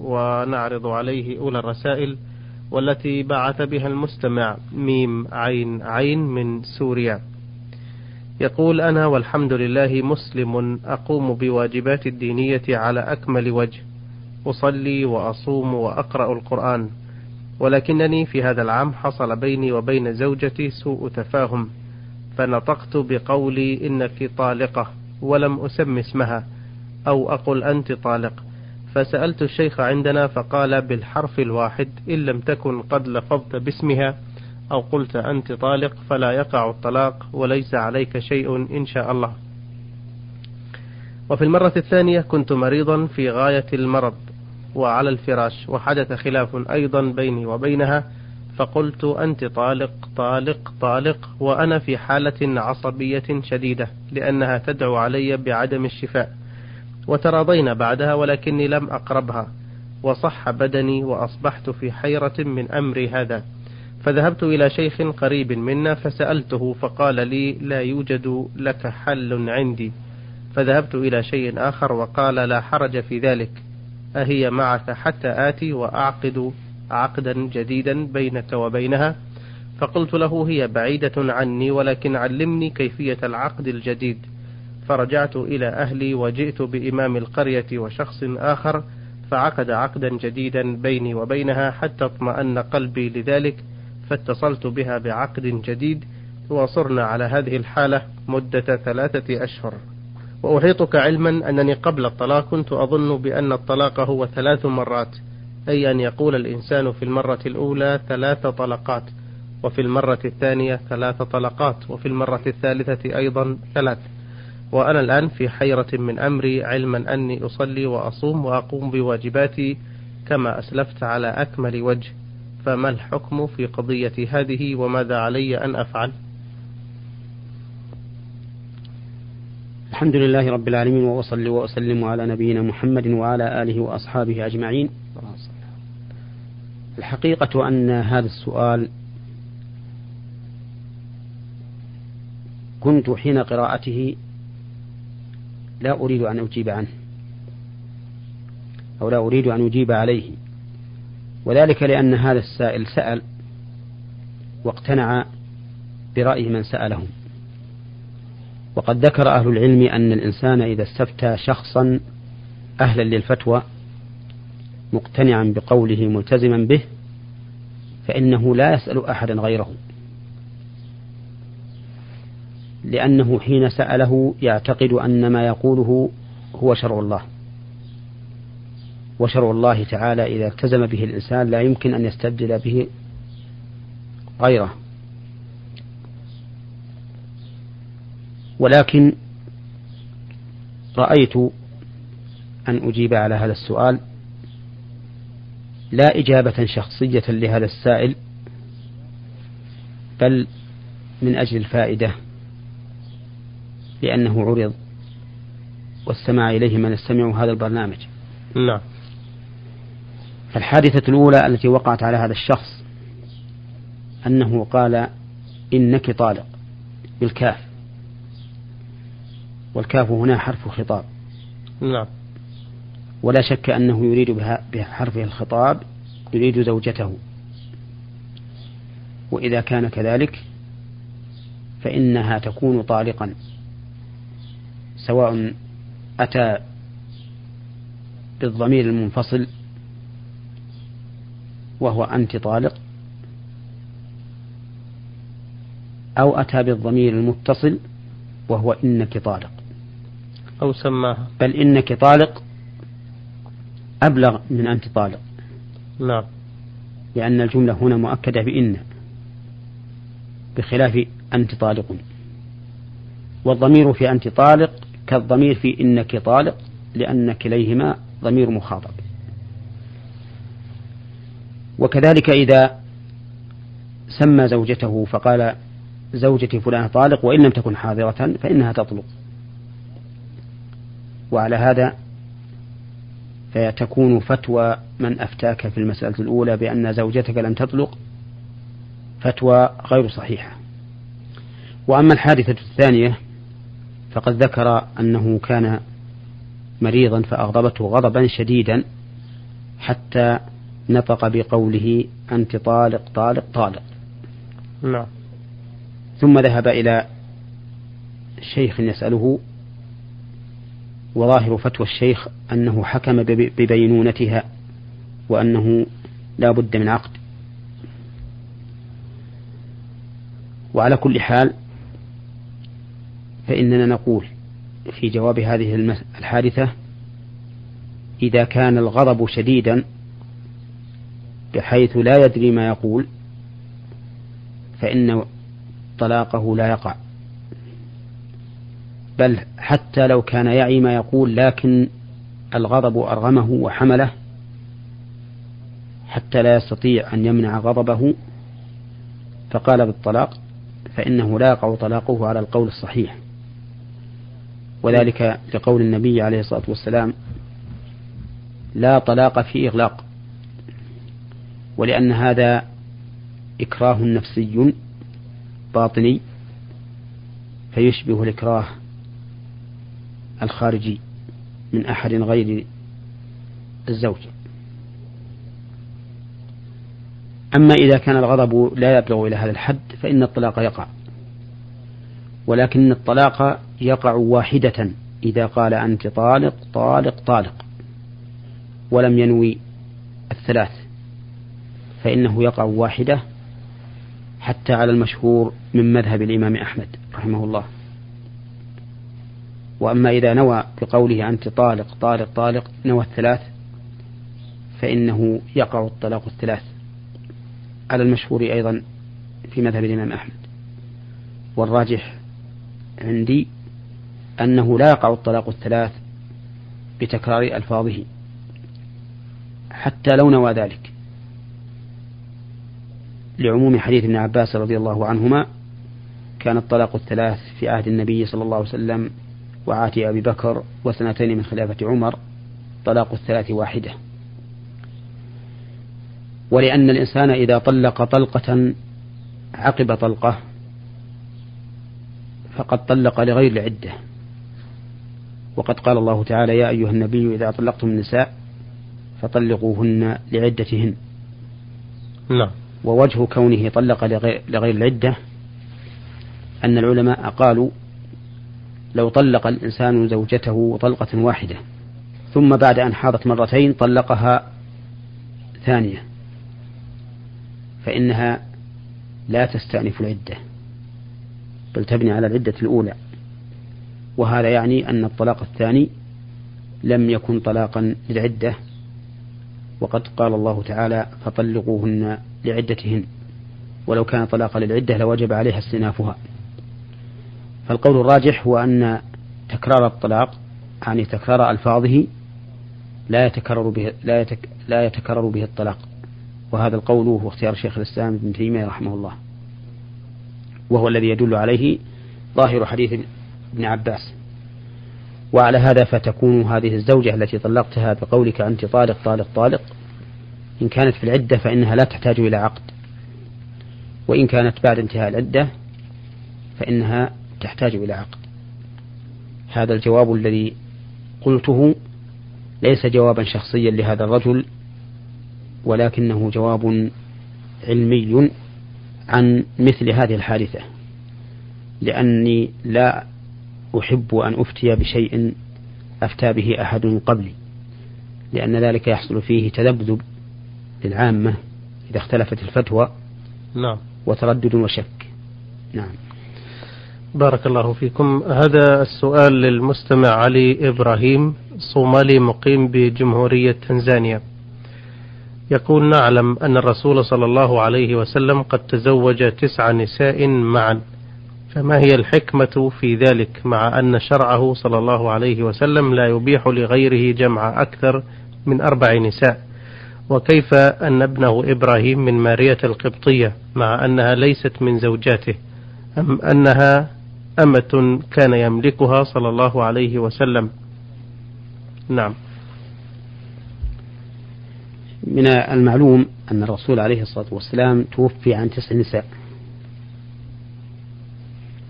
ونعرض عليه أولى الرسائل والتي بعث بها المستمع ميم عين عين من سوريا. يقول أنا والحمد لله مسلم أقوم بواجبات الدينية على أكمل وجه. أصلي وأصوم وأقرأ القرآن. ولكنني في هذا العام حصل بيني وبين زوجتي سوء تفاهم. فنطقت بقولي إنك طالقة ولم أسم اسمها أو أقل أنت طالق. فسألت الشيخ عندنا فقال بالحرف الواحد إن لم تكن قد لفظت باسمها أو قلت أنت طالق فلا يقع الطلاق وليس عليك شيء إن شاء الله. وفي المرة الثانية كنت مريضا في غاية المرض وعلى الفراش وحدث خلاف أيضا بيني وبينها فقلت أنت طالق طالق طالق وأنا في حالة عصبية شديدة لأنها تدعو علي بعدم الشفاء. وتراضينا بعدها ولكني لم أقربها وصح بدني وأصبحت في حيرة من أمري هذا. فذهبت إلى شيخ قريب منا فسألته فقال لي لا يوجد لك حل عندي. فذهبت إلى شيء آخر وقال لا حرج في ذلك أهي معك حتى آتي وأعقد عقدا جديدا بينك وبينها. فقلت له هي بعيدة عني ولكن علمني كيفية العقد الجديد. فرجعت إلى أهلي وجئت بإمام القرية وشخص آخر فعقد عقدا جديدا بيني وبينها حتى اطمأن قلبي لذلك فاتصلت بها بعقد جديد وصرنا على هذه الحالة مدة ثلاثة أشهر. وأحيطك علما أنني قبل الطلاق كنت أظن بأن الطلاق هو ثلاث مرات أي أن يقول الإنسان في المرة الأولى ثلاث طلقات وفي المرة الثانية ثلاث طلقات وفي المرة الثالثة أيضا ثلاث. وأنا الآن في حيرة من أمري علما أني أصلي وأصوم وأقوم بواجباتي كما أسلفت على أكمل وجه. فما الحكم في قضية هذه وماذا علي أن أفعل؟ الحمد لله رب العالمين وأصلي وأسلم على نبينا محمد وعلى آله وأصحابه أجمعين. الحقيقة أن هذا السؤال كنت حين قراءته لا أريد أن أجيب عنه أو لا أريد أن أجيب عليه. وذلك لأن هذا السائل سأل واقتنع برأي من سأله وقد ذكر أهل العلم أن الإنسان إذا استفتى شخصا أهلا للفتوى مقتنعا بقوله ملتزما به فإنه لا يسأل أحدا غيره. لأنه حين سأله يعتقد أن ما يقوله هو شرع الله. وشرع الله تعالى إذا التزم به الإنسان لا يمكن أن يستبدل به غيره. ولكن رأيت أن أجيب على هذا السؤال لا إجابة شخصية لهذا السائل بل من أجل الفائدة. لأنه عرض واستمع إليه من استمعوا هذا البرنامج. نعم. الحادثة الأولى التي وقعت على هذا الشخص أنه قال إنك طالق بالكاف. والكاف هنا حرف خطاب. نعم. ولا شك أنه يريد بحرفه الخطاب يريد زوجته. وإذا كان كذلك فإنها تكون طالقا. سواء أتى بالضمير المنفصل وهو أنت طالق أو أتى بالضمير المتصل وهو إنك طالق. أو سماها. بل إنك طالق أبلغ من أنت طالق. نعم. لأن الجملة هنا مؤكدة بإن بخلاف أنت طالق. والضمير في أنت طالق كالضمير في إنك طالق لأن كليهما ضمير مخاطب. وكذلك إذا سمى زوجته فقال زوجتي فلانة طالق وإن لم تكن حاضرة فإنها تطلق. وعلى هذا فتكون فتوى من أفتاك في المسألة الأولى بأن زوجتك لم تطلق فتوى غير صحيحة. وأما الحادثة الثانية فقد ذكر أنه كان مريضا فأغضبته غضبا شديدا حتى نطق بقوله أنت طالق طالق طالق. نعم. ثم ذهب إلى شيخ يسأله وظاهر فتوى الشيخ أنه حكم ببينونتها وأنه لا بد من عقد. وعلى كل حال فإننا نقول في جواب هذه الحادثة إذا كان الغضب شديدا بحيث لا يدري ما يقول فإن طلاقه لا يقع. بل حتى لو كان يعي ما يقول لكن الغضب أرغمه وحمله حتى لا يستطيع أن يمنع غضبه فقال بالطلاق فإنه لا يقع طلاقه على القول الصحيح. وذلك لقول النبي عليه الصلاة والسلام لا طلاق في إغلاق ولأن هذا إكراه نفسي باطني فيشبه الإكراه الخارجي من أحد غير الزوج. أما إذا كان الغضب لا يبلغ إلى هذا الحد فإن الطلاق يقع. ولكن الطلاق يقع واحدة إذا قال أنت طالق طالق طالق ولم ينوي الثلاث فإنه يقع واحدة حتى على المشهور من مذهب الإمام أحمد رحمه الله. وأما إذا نوى بقوله أنت طالق طالق طالق نوى الثلاث فإنه يقع الطلاق الثلاث على المشهور أيضا في مذهب الإمام أحمد. والراجح عندي أنه لا يقع الطلاق الثلاث بتكرار ألفاظه حتى لو نوى ذلك. لعموم حديث ابن عباس رضي الله عنهما كان الطلاق الثلاث في عهد النبي صلى الله عليه وسلم وعهد أبي بكر وسنتين من خلافة عمر طلاق الثلاث واحدة. ولأن الإنسان إذا طلق طلقة عقب طلقة فقد طلق لغير العدة. وقد قال الله تعالى يا أيها النبي إذا طلقتم النساء فطلقوهن لعدتهن. نعم. ووجه كونه طلق لغير, لغير العدة أن العلماء قالوا لو طلق الإنسان زوجته طلقة واحدة ثم بعد أن حاضت مرتين طلقها ثانية فإنها لا تستأنف العدة. بل تبني على العدة الأولى. وهذا يعني أن الطلاق الثاني لم يكن طلاقا للعدة وقد قال الله تعالى فطلقوهن لعدتهن ولو كان طلاقا للعدة لوجب عليها استئنافها. فالقول الراجح هو أن تكرار الطلاق يعني تكرار ألفاظه لا يتكرر به لا, يتك لا يتكرر به الطلاق. وهذا القول هو اختيار شيخ الإسلام ابن تيمية رحمه الله. وهو الذي يدل عليه ظاهر حديث ابن عباس. وعلى هذا فتكون هذه الزوجة التي طلقتها بقولك أنت طالق طالق طالق. إن كانت في العدة فإنها لا تحتاج إلى عقد. وإن كانت بعد انتهاء العدة فإنها تحتاج إلى عقد. هذا الجواب الذي قلته ليس جوابا شخصيا لهذا الرجل ولكنه جواب علمي. عن مثل هذه الحادثة لأني لا أحب أن أفتي بشيء أفتى به أحد قبلي لأن ذلك يحصل فيه تذبذب للعامة إذا اختلفت الفتوى نعم. وتردد وشك. نعم. بارك الله فيكم. هذا السؤال للمستمع علي إبراهيم صومالي مقيم بجمهورية تنزانيا. يقول نعلم أن الرسول صلى الله عليه وسلم قد تزوج تسع نساء معا فما هي الحكمة في ذلك مع أن شرعه صلى الله عليه وسلم لا يبيح لغيره جمع أكثر من أربع نساء؟ وكيف أن ابنه إبراهيم من مارية القبطية مع أنها ليست من زوجاته أم أنها أمة كان يملكها صلى الله عليه وسلم؟ نعم. من المعلوم أن الرسول عليه الصلاة والسلام توفي عن تسع نساء.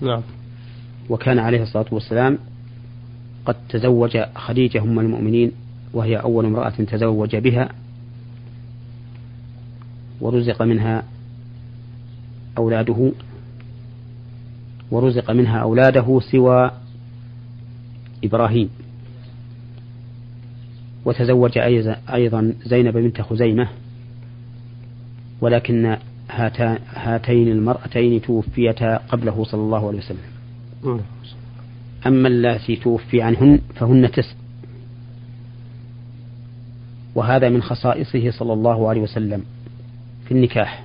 نعم. وكان عليه الصلاة والسلام قد تزوج خديجة أم المؤمنين وهي أول امرأة تزوج بها ورزق منها أولاده ورزق منها أولاده سوى إبراهيم. وتزوج أيضا زينب بنت خزيمة ولكن هاتين المرأتين توفيتا قبله صلى الله عليه وسلم. أما اللاتي توفي عنهن فهن تسع وهذا من خصائصه صلى الله عليه وسلم في النكاح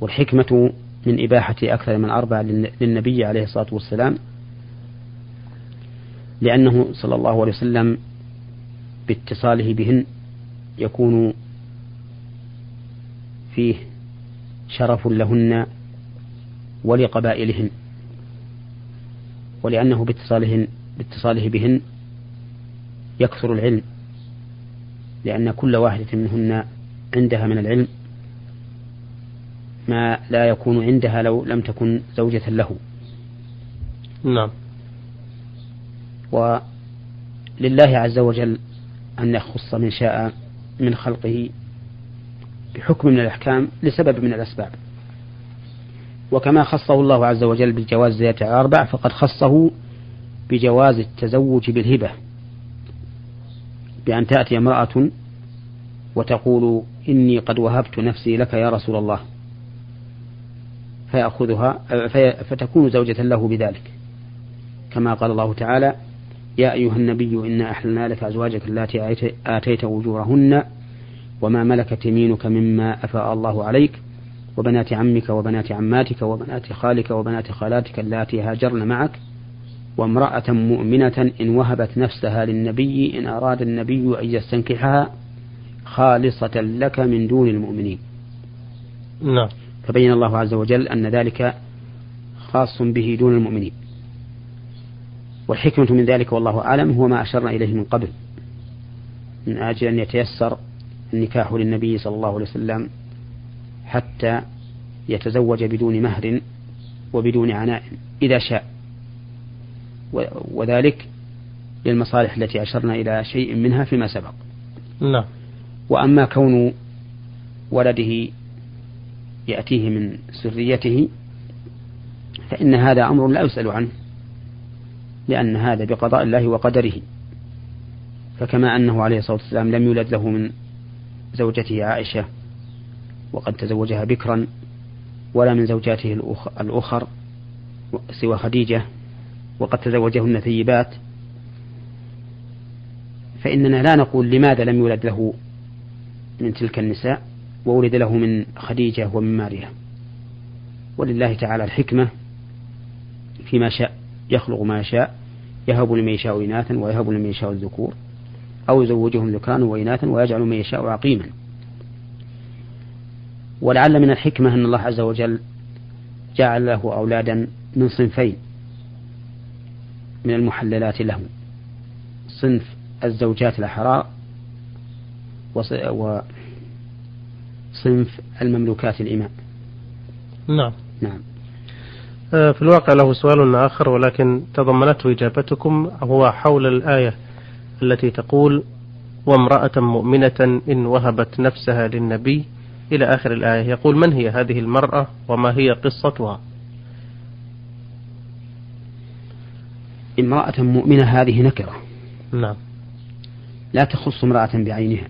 والحكمة من إباحة أكثر من أربع للنبي عليه الصلاة والسلام لأنه صلى الله عليه وسلم باتصاله بهن يكون فيه شرف لهن ولقبائلهن ولأنه باتصالهن باتصاله بهن يكثر العلم لأن كل واحدة منهن عندها من العلم ما لا يكون عندها لو لم تكن زوجة له. نعم. ولله عز وجل أن يخص من شاء من خلقه بحكم من الأحكام لسبب من الأسباب. وكما خصه الله عز وجل بجواز زيادة الأربع فقد خصه بجواز التزوج بالهبة بأن تأتي امرأة وتقول إني قد وهبت نفسي لك يا رسول الله فيأخذها فتكون زوجة له بذلك كما قال الله تعالى يا أيها النبي إنا أحلنا لك أزواجك التي آتيت أجورهن وما ملكت يمينك مما أفاء الله عليك وبنات عمك وبنات عماتك وبنات خالك وبنات خالاتك اللاتي هاجرن معك وامرأة مؤمنة إن وهبت نفسها للنبي إن أراد النبي أن يستنكحها خالصة لك من دون المؤمنين. نعم. فبين الله عز وجل أن ذلك خاص به دون المؤمنين. والحكمة من ذلك والله أعلم هو ما أشرنا إليه من قبل. من أجل أن يتيسر النكاح للنبي صلى الله عليه وسلم حتى يتزوج بدون مهر وبدون عناء إذا شاء. وذلك للمصالح التي أشرنا إلى شيء منها فيما سبق. نعم. وأما كون ولده يأتيه من سريته فإن هذا أمر لا يسأل عنه. لأن هذا بقضاء الله وقدره. فكما أنه عليه الصلاة والسلام لم يولد له من زوجته عائشة وقد تزوجها بكرا ولا من زوجاته الأخر سوى خديجة وقد تزوجهن ثيبات. فإننا لا نقول لماذا لم يولد له من تلك النساء وولد له من خديجة ومن ماريا. ولله تعالى الحكمة فيما شاء. يخلق ما يشاء يهب لمن يشاء إناثا ويهب لمن يشاء الذكور أو يزوجهم ذكرانا وإناثا ويجعل من يشاء عقيما. ولعل من الحكمة أن الله عز وجل جعل له أولادا من صنفين من المحللات له صنف الزوجات الأحرار وصنف المملوكات الإماء. نعم. نعم. في الواقع له سؤال آخر ولكن تضمنته إجابتكم هو حول الآية التي تقول وامرأة مؤمنة إن وهبت نفسها للنبي إلى آخر الآية. يقول من هي هذه المرأة وما هي قصتها؟ امرأة مؤمنة هذه نكرة. نعم. لا تخص امرأة بعينها.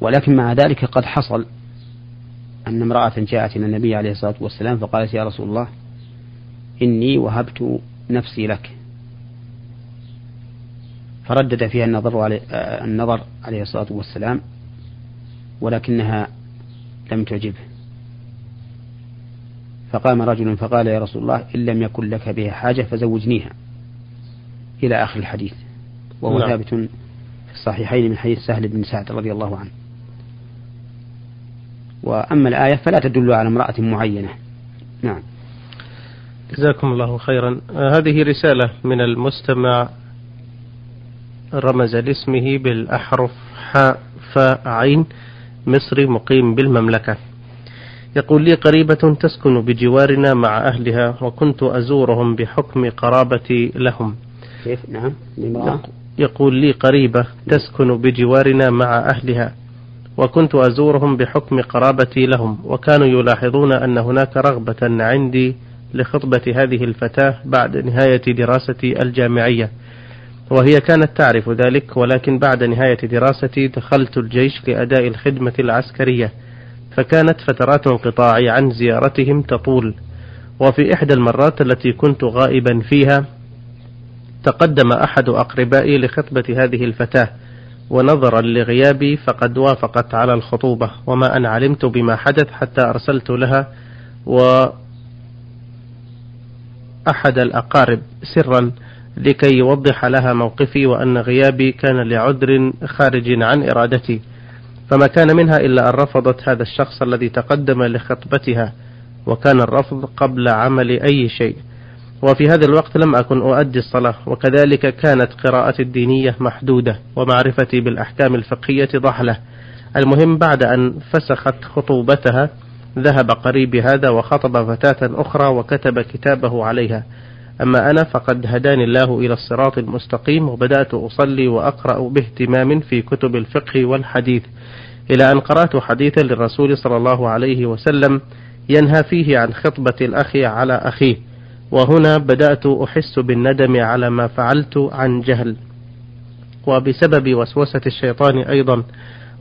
ولكن مع ذلك قد حصل أن امرأة جاءت إلى النبي عليه الصلاة والسلام فقالت يا رسول الله إني وهبت نفسي لك. فردد فيها النظر عليه, النظر عليه الصلاة والسلام ولكنها لم تعجبه. فقام رجل فقال يا رسول الله إن لم يكن لك بها حاجة فزوجنيها. إلى آخر الحديث. وهو نعم. ثابت في الصحيحين من حديث سهل بن سعد رضي الله عنه. وأما الآية فلا تدل على امرأة معينة. نعم. جزاكم الله خيرا. هذه رسالة من المستمع رمز لاسمه بالأحرف حاء فاء عين مصري مقيم بالمملكة. يقول لي قريبة تسكن بجوارنا مع أهلها وكنت أزورهم بحكم قرابتي لهم. كيف؟ نعم. يقول لي قريبة تسكن بجوارنا مع أهلها وكنت أزورهم بحكم قرابتي لهم وكانوا يلاحظون أن هناك رغبة عندي لخطبة هذه الفتاة بعد نهاية دراستي الجامعية. وهي كانت تعرف ذلك ولكن بعد نهاية دراستي دخلت الجيش لأداء الخدمة العسكرية. فكانت فترات انقطاعي عن زيارتهم تطول. وفي إحدى المرات التي كنت غائبا فيها تقدم أحد أقربائي لخطبة هذه الفتاة. ونظرا لغيابي فقد وافقت على الخطوبة وما أن علمت بما حدث حتى أرسلت لها و أحد الأقارب سرا لكي يوضح لها موقفي وأن غيابي كان لعذر خارج عن إرادتي. فما كان منها إلا أن رفضت هذا الشخص الذي تقدم لخطبتها وكان الرفض قبل عمل أي شيء. وفي هذا الوقت لم أكن أؤدي الصلاة وكذلك كانت قراءتي الدينية محدودة ومعرفتي بالأحكام الفقهية ضحلة. المهم بعد أن فسخت خطوبتها ذهب قريبي هذا وخطب فتاة أخرى وكتب كتابه عليها. أما أنا فقد هداني الله إلى الصراط المستقيم وبدأت أصلي وأقرأ باهتمام في كتب الفقه والحديث. إلى أن قرأت حديثا للرسول صلى الله عليه وسلم ينهى فيه عن خطبة الأخ على أخيه. وهنا بدأت أحس بالندم على ما فعلت عن جهل. وبسبب وسوسة الشيطان أيضا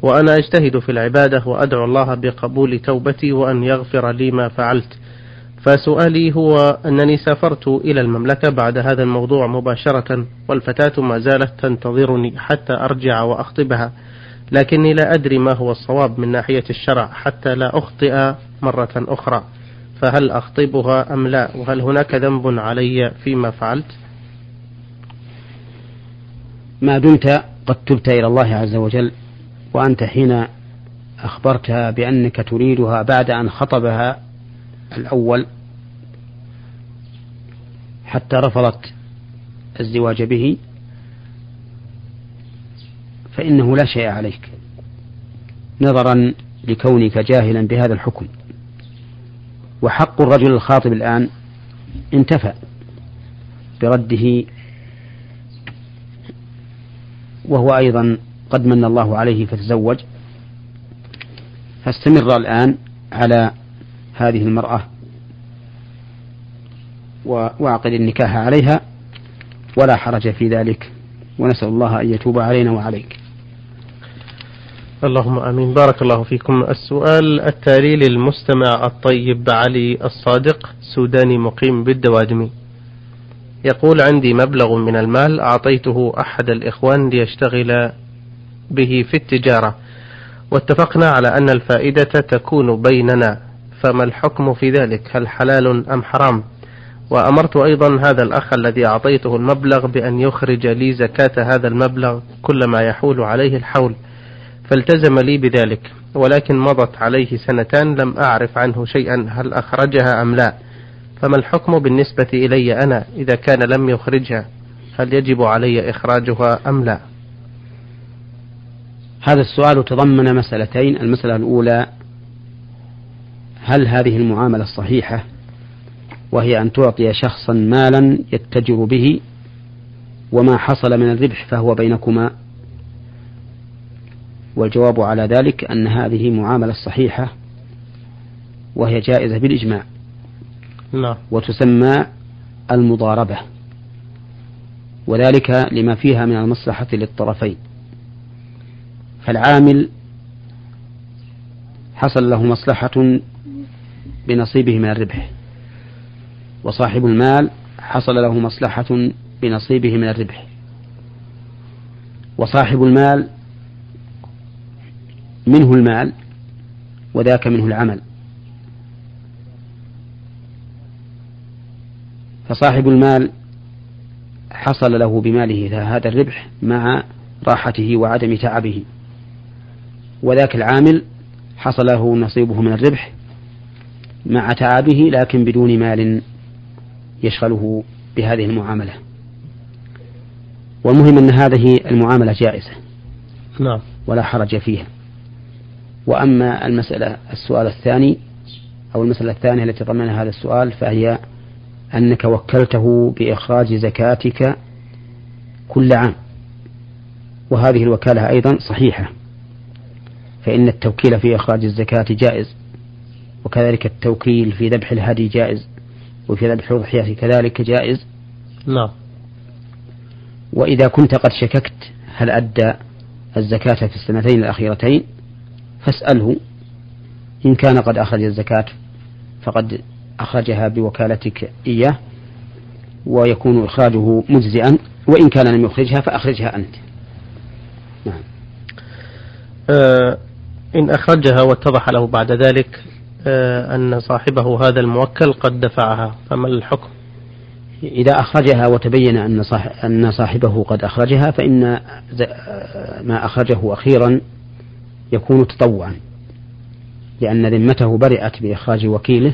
وأنا أجتهد في العبادة وأدعو الله بقبول توبتي وأن يغفر لي ما فعلت. فسؤالي هو أنني سافرت إلى المملكة بعد هذا الموضوع مباشرة والفتاة ما زالت تنتظرني حتى أرجع وأخطبها. لكني لا أدري ما هو الصواب من ناحية الشرع حتى لا أخطئ مرة أخرى. فهل أخطبها أم لا؟ وهل هناك ذنب علي فيما فعلت؟ ما دمت قد تبت إلى الله عز وجل وأنت حين أخبرتها بأنك تريدها بعد أن خطبها الأول حتى رفضت الزواج به فإنه لا شيء عليك نظرا لكونك جاهلا بهذا الحكم. وحق الرجل الخاطب الآن انتفى برده وهو أيضا قد من الله عليه فتزوج فاستمر الآن على هذه المرأة وأعقد النكاح عليها ولا حرج في ذلك ونسأل الله أن يتوب علينا وعليك. اللهم آمين. بارك الله فيكم. السؤال التالي للمستمع الطيب علي الصادق سوداني مقيم بالدوادمي. يقول عندي مبلغ من المال أعطيته أحد الإخوان ليشتغل به في التجارة. واتفقنا على أن الفائدة تكون بيننا. فما الحكم في ذلك؟ هل حلال أم حرام؟ وأمرت أيضا هذا الأخ الذي أعطيته المبلغ بأن يخرج لي زكاة هذا المبلغ كلما يحول عليه الحول. فالتزم لي بذلك ولكن مضت عليه سنتان لم أعرف عنه شيئا هل أخرجها أم لا. فما الحكم بالنسبة إلي أنا إذا كان لم يخرجها؟ هل يجب علي إخراجها أم لا؟ هذا السؤال تضمن مسألتين المسألة الأولى هل هذه المعاملة الصحيحة وهي أن تعطي شخصا مالا يتجر به وما حصل من الربح فهو بينكما. والجواب على ذلك أن هذه معاملة صحيحة وهي جائزة بالإجماع. نعم. وتسمى المضاربة. وذلك لما فيها من المصلحة للطرفين. فالعامل حصل له مصلحة بنصيبه من الربح. وصاحب المال حصل له مصلحة بنصيبه من الربح. وصاحب المال منه المال وذاك منه العمل. فصاحب المال حصل له بماله هذا الربح مع راحته وعدم تعبه. وذاك العامل حصل له نصيبه من الربح مع تعبه لكن بدون مال يشغله بهذه المعاملة. والمهم أن هذه المعاملة جائزة. نعم. ولا حرج فيها. وأما المسألة السؤال الثاني أو المسألة الثانية التي ضمنها هذا السؤال فهي أنك وكلته بإخراج زكاتك كل عام. وهذه الوكالة أيضا صحيحة فإن التوكيل في إخراج الزكاة جائز وكذلك التوكيل في ذبح الهدي جائز وفي ذبح الأضحية كذلك جائز. نعم. وإذا كنت قد شككت هل أدى الزكاة في السنتين الأخيرتين؟ فاسأله إن كان قد أخرج الزكاة فقد أخرجها بوكالتك إياه ويكون إخراجه مجزئا وإن كان لم يخرجها فأخرجها أنت. نعم. آه إن أخرجها واتضح له بعد ذلك آه أن صاحبه هذا الموكل قد دفعها فما الحكم؟ إذا أخرجها وتبين أن أن صاحبه قد أخرجها فإن ما أخرجه أخيرا يكون تطوعا لأن ذمته برئت بإخراج وكيله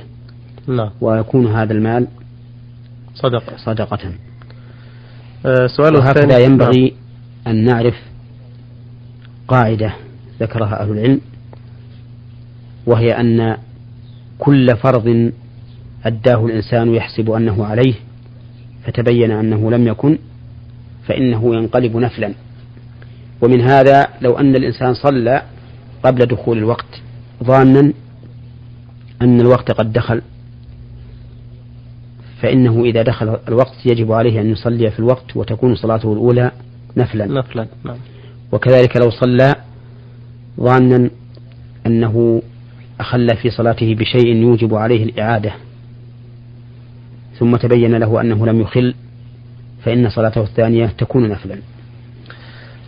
نعم. ويكون هذا المال صدقة صدقة. آه سؤال وهكذا ينبغي نعم. أن نعرف قاعدة ذكرها أهل العلم وهي أن كل فرض أداه الإنسان يحسب أنه عليه فتبين أنه لم يكن فإنه ينقلب نفلا. ومن هذا لو أن الإنسان صلى قبل دخول الوقت ظانا أن الوقت قد دخل. فإنه إذا دخل الوقت يجب عليه أن يصلي في الوقت وتكون صلاته الأولى نفلا. نفلا نعم. وكذلك لو صلى ظانا أنه أخل في صلاته بشيء يوجب عليه الإعادة. ثم تبين له أنه لم يخل فإن صلاته الثانية تكون نفلا.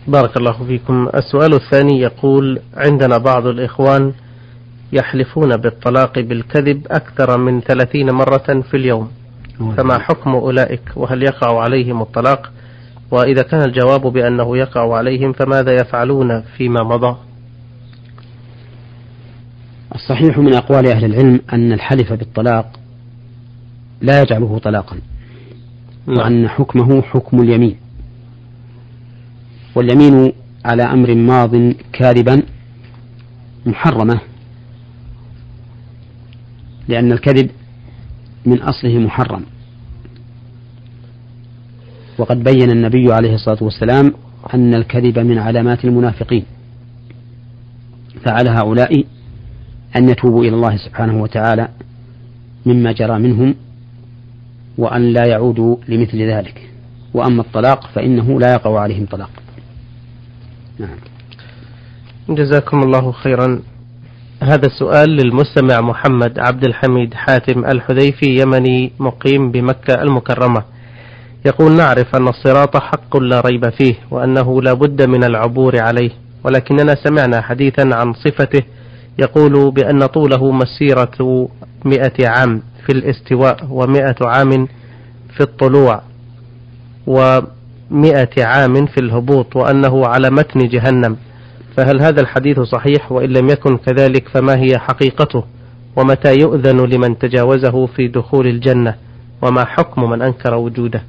بارك الله فيكم. السؤال الثاني يقول عندنا بعض الإخوان يحلفون بالطلاق بالكذب أكثر من ثلاثين مرة في اليوم. فما حكم أولئك؟ وهل يقع عليهم الطلاق؟ وإذا كان الجواب بأنه يقع عليهم فماذا يفعلون فيما مضى؟ الصحيح من أقوال أهل العلم أن الحلف بالطلاق لا يجعله طلاقا نعم. وأن حكمه حكم اليمين. واليمين على أمر ماض كاذبا محرمة لأن الكذب من أصله محرم. وقد بين النبي عليه الصلاة والسلام أن الكذب من علامات المنافقين فعلى هؤلاء أن يتوبوا إلى الله سبحانه وتعالى مما جرى منهم وأن لا يعودوا لمثل ذلك. وأما الطلاق فإنه لا يقع عليهم طلاق. نعم. جزاكم الله خيرا. هذا السؤال للمستمع محمد عبد الحميد حاتم الحذيفي يمني مقيم بمكة المكرمة. يقول نعرف أن الصراط حق لا ريب فيه وأنه لا بد من العبور عليه ولكننا سمعنا حديثا عن صفته يقول بأن طوله مسيرة مئة عام في الاستواء ومئة عام في الطلوع ومئة عام في الهبوط وأنه على متن جهنم. فهل هذا الحديث صحيح وإن لم يكن كذلك فما هي حقيقته؟ ومتى يؤذن لمن تجاوزه في دخول الجنة؟ وما حكم من أنكر وجوده؟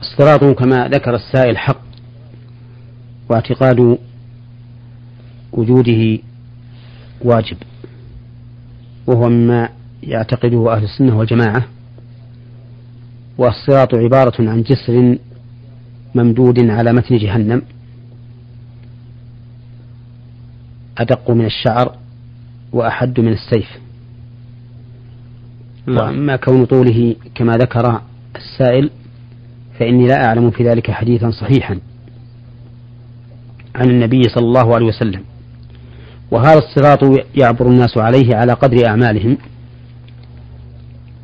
الصراط كما ذكر السائل حق واعتقاد وجوده واجب وهو مما يعتقده أهل السنة والجماعة. والصراط عبارة عن جسر ممدود على متن جهنم. أدق من الشعر وأحد من السيف. نعم. وأما كون طوله كما ذكر السائل فإني لا أعلم في ذلك حديثا صحيحا عن النبي صلى الله عليه وسلم. وهذا الصراط يعبر الناس عليه على قدر أعمالهم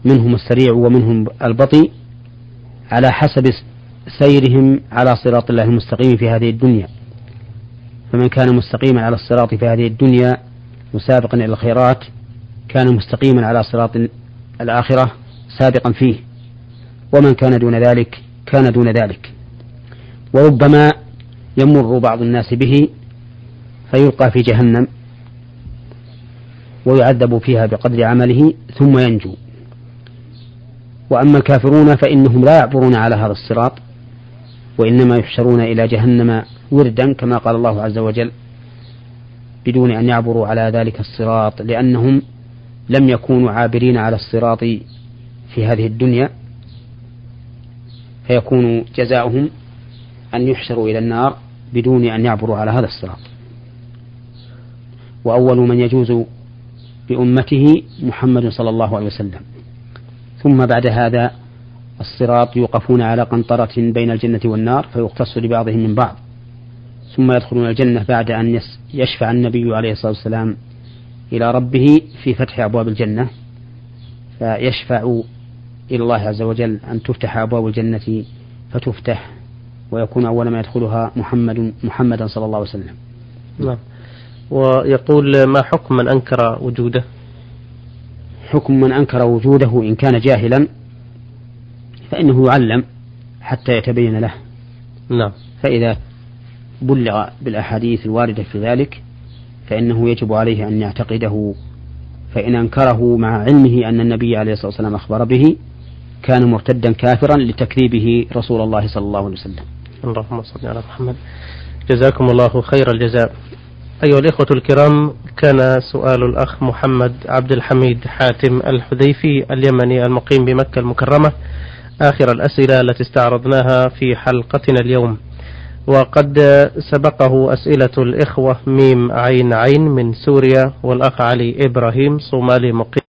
منهم السريع ومنهم البطيء على حسب سيرهم على صراط الله المستقيم في هذه الدنيا. فمن كان مستقيما على الصراط في هذه الدنيا مسابقا إلى الخيرات كان مستقيما على صراط الآخرة سابقا فيه. ومن كان دون ذلك كان دون ذلك. وربما يمر بعض الناس به فيلقى في جهنم ويعذب فيها بقدر عمله ثم ينجو. وأما الكافرون فإنهم لا يعبرون على هذا الصراط وإنما يحشرون إلى جهنم وردا كما قال الله عز وجل بدون أن يعبروا على ذلك الصراط لأنهم لم يكونوا عابرين على الصراط في هذه الدنيا فيكون جزاؤهم أن يحشروا إلى النار بدون أن يعبروا على هذا الصراط. وأول من يجوز بأمته محمد صلى الله عليه وسلم. ثم بعد هذا الصراط يوقفون على قنطرة بين الجنة والنار فيقتص لبعضهم من بعض. ثم يدخلون الجنة بعد أن يشفع النبي عليه الصلاة والسلام إلى ربه في فتح أبواب الجنة. فيشفع إلى الله عز وجل أن تفتح أبواب الجنة فتفتح ويكون أول ما يدخلها محمد محمدا صلى الله عليه وسلم. نعم. ويقول ما حكم من أنكر وجوده؟ حكم من أنكر وجوده إن كان جاهلا فإنه يعلم حتى يتبين له. نعم. فإذا بلغ بالأحاديث الواردة في ذلك فإنه يجب عليه أن يعتقده. فإن أنكره مع علمه أن النبي عليه الصلاة والسلام أخبر به كان مرتدا كافرا لتكذيبه رسول الله صلى الله عليه وسلم. اللهم صل على محمد. جزاكم الله خير الجزاء. أيها الإخوة الكرام كان سؤال الأخ محمد عبد الحميد حاتم الحذيفي اليمني المقيم بمكة المكرمة آخر الأسئلة التي استعرضناها في حلقتنا اليوم. وقد سبقه أسئلة الإخوة ميم عين عين من سوريا والأخ علي إبراهيم صومالي مقيم